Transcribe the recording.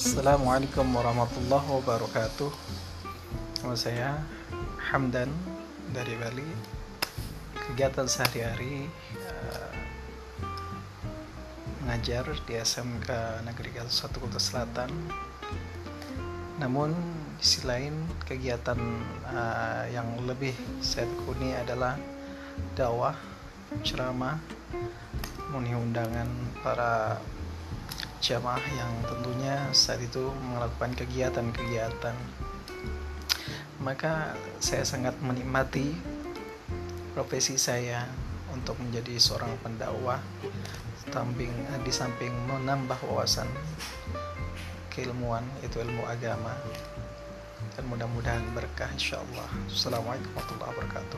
Assalamualaikum warahmatullahi wabarakatuh. Nama saya Hamdan dari Bali. Kegiatan sehari-hari uh, Mengajar di SMK Negeri Galuh 1 Kota Selatan. Namun di sisi lain kegiatan uh, yang lebih saya tekuni adalah dakwah, ceramah, memenuhi para jamaah yang tentunya saat itu melakukan kegiatan-kegiatan. Maka saya sangat menikmati profesi saya untuk menjadi seorang pendakwah. Samping di samping menambah wawasan keilmuan itu ilmu agama. Dan mudah-mudahan berkah insyaallah Assalamualaikum warahmatullahi wabarakatuh